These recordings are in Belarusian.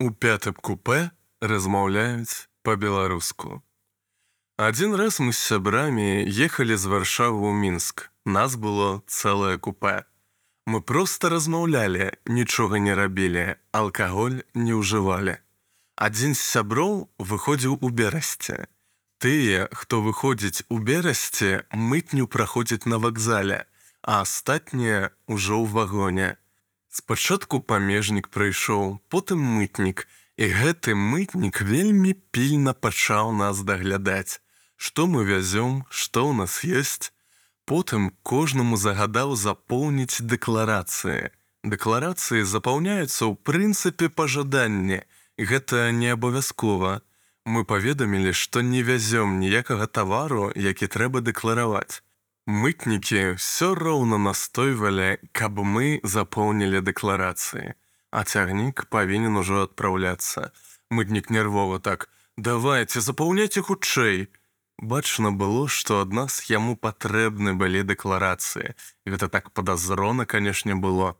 У пятым купе размаўляюць па-беларуску. Адзін раз мы з сябрамі ехалі з варшавы ў мінск. Нас было цэлае купе. Мы проста размаўлялі, нічога не рабілі, алкаголь не ўжывалі. Адзін з сяброў выходзіў у берасці. Тыя, хто выходзіць у берасці, мытню праходзіць на вакзале, а астатнія ўжо ў вагоне. Спачатку памежнік прыйшоў, потым мытнік, і гэты мытнік вельмі пільна пачаў нас даглядаць. Што мы вязём, што ў нас ёсць. Потым кожнаму загадаў запоўніць дэкларацыі. Дэкларацыі запаўняюцца ў прынцыпе пажаданне. Гэта не абавязкова. Мы паведамілі, што не вязём ніякага тавару, які трэба дэклараваць. Мытнікі ўсё роўна настойвалі, каб мы запоўнілі дэкларацыі. А цягнік павінен ужо адпраўляцца. Мытнік нервова так: давайте запаўняйце хутчэй. Бачна было, што ад нас яму патрэбны былі дэкларацыі. Гэта так падазрона, канешне, было.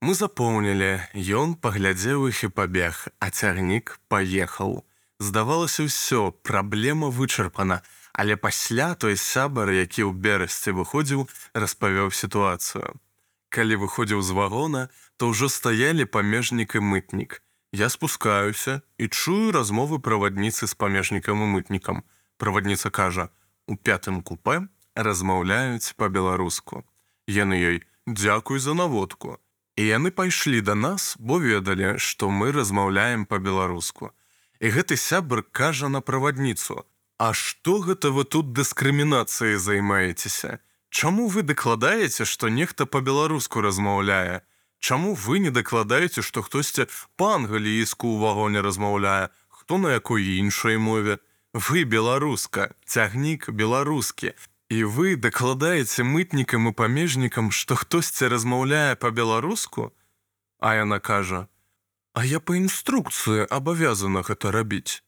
Мы запоўнілі, Ён паглядзеў іх і пабег, а цягнік паехаў. Здавалася ўсё, праблема вычарпана, Але пасля той сябар, які ў берасці выходзіў, распавёў сітуацыю. Калі выходзіў з вагона, то ўжо стаялі памежнік і мытнік. Я спускаюся і чую размовы правадніцы з памежнікам і мытнікам. Правадніца кажа: « У пятым купе размаўляюць па-беларуску. Яны ёй дзякуй за наводку. І яны пайшлі да нас, бо ведалі, што мы размаўляем па-беларуску. І гэты сябр кажа на правадніцу: А што гэта вы тут дыскрымінацыяй займаецеся? Чаму вы дакладаеце, што нехта па-беларуску размаўляе? Чаму вы не дакладаеце, што хтосьці па-англійску ў вагоне размаўляе, хто на якой іншай мове? Вы беларуска, цягнік беларускі. І вы дакладаеце мытнікам і памежнікам, што хтосьці размаўляе па-беларуску? А яна кажа: « А я па інструкцыі абавязана гэта рабіць.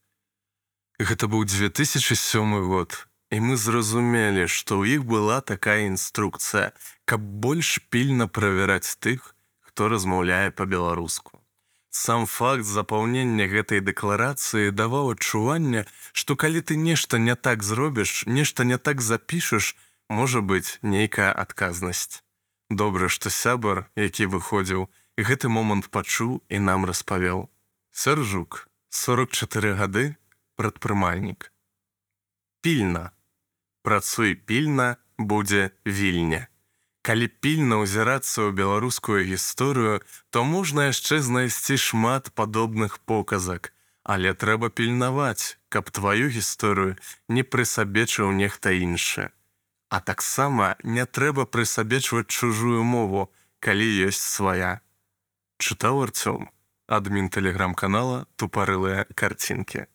Гэта быў 2007 год. І мы зразумелі, што ў іх была такая інструкцыя, каб больш пільна правяраць тых, хто размаўляе па-беларуску. Сам факт запаўнення гэтай дэкларацыі даваў адчуванне, што калі ты нешта не так зробіш, нешта не так запішаш, можа быць нейкая адказнасць. Добра, што сябар, які выходзіў, гэты момант пачуў і нам распавёў. Сяржук, 44 гады, прадпрымальнік. Пільна. Працуй пільна будзе вільня. Калі пільна ўзірацца ў беларускую гісторыю, то можна яшчэ знайсці шмат падобных показак, але трэба пільнаваць, каб тваю гісторыю не прысабечыў нехта іншы. А таксама не трэба прысабечваць чужую мову, калі ёсць свая. Чытаў арцём адмін тэлеграм-канала тупарылыя карцінкі.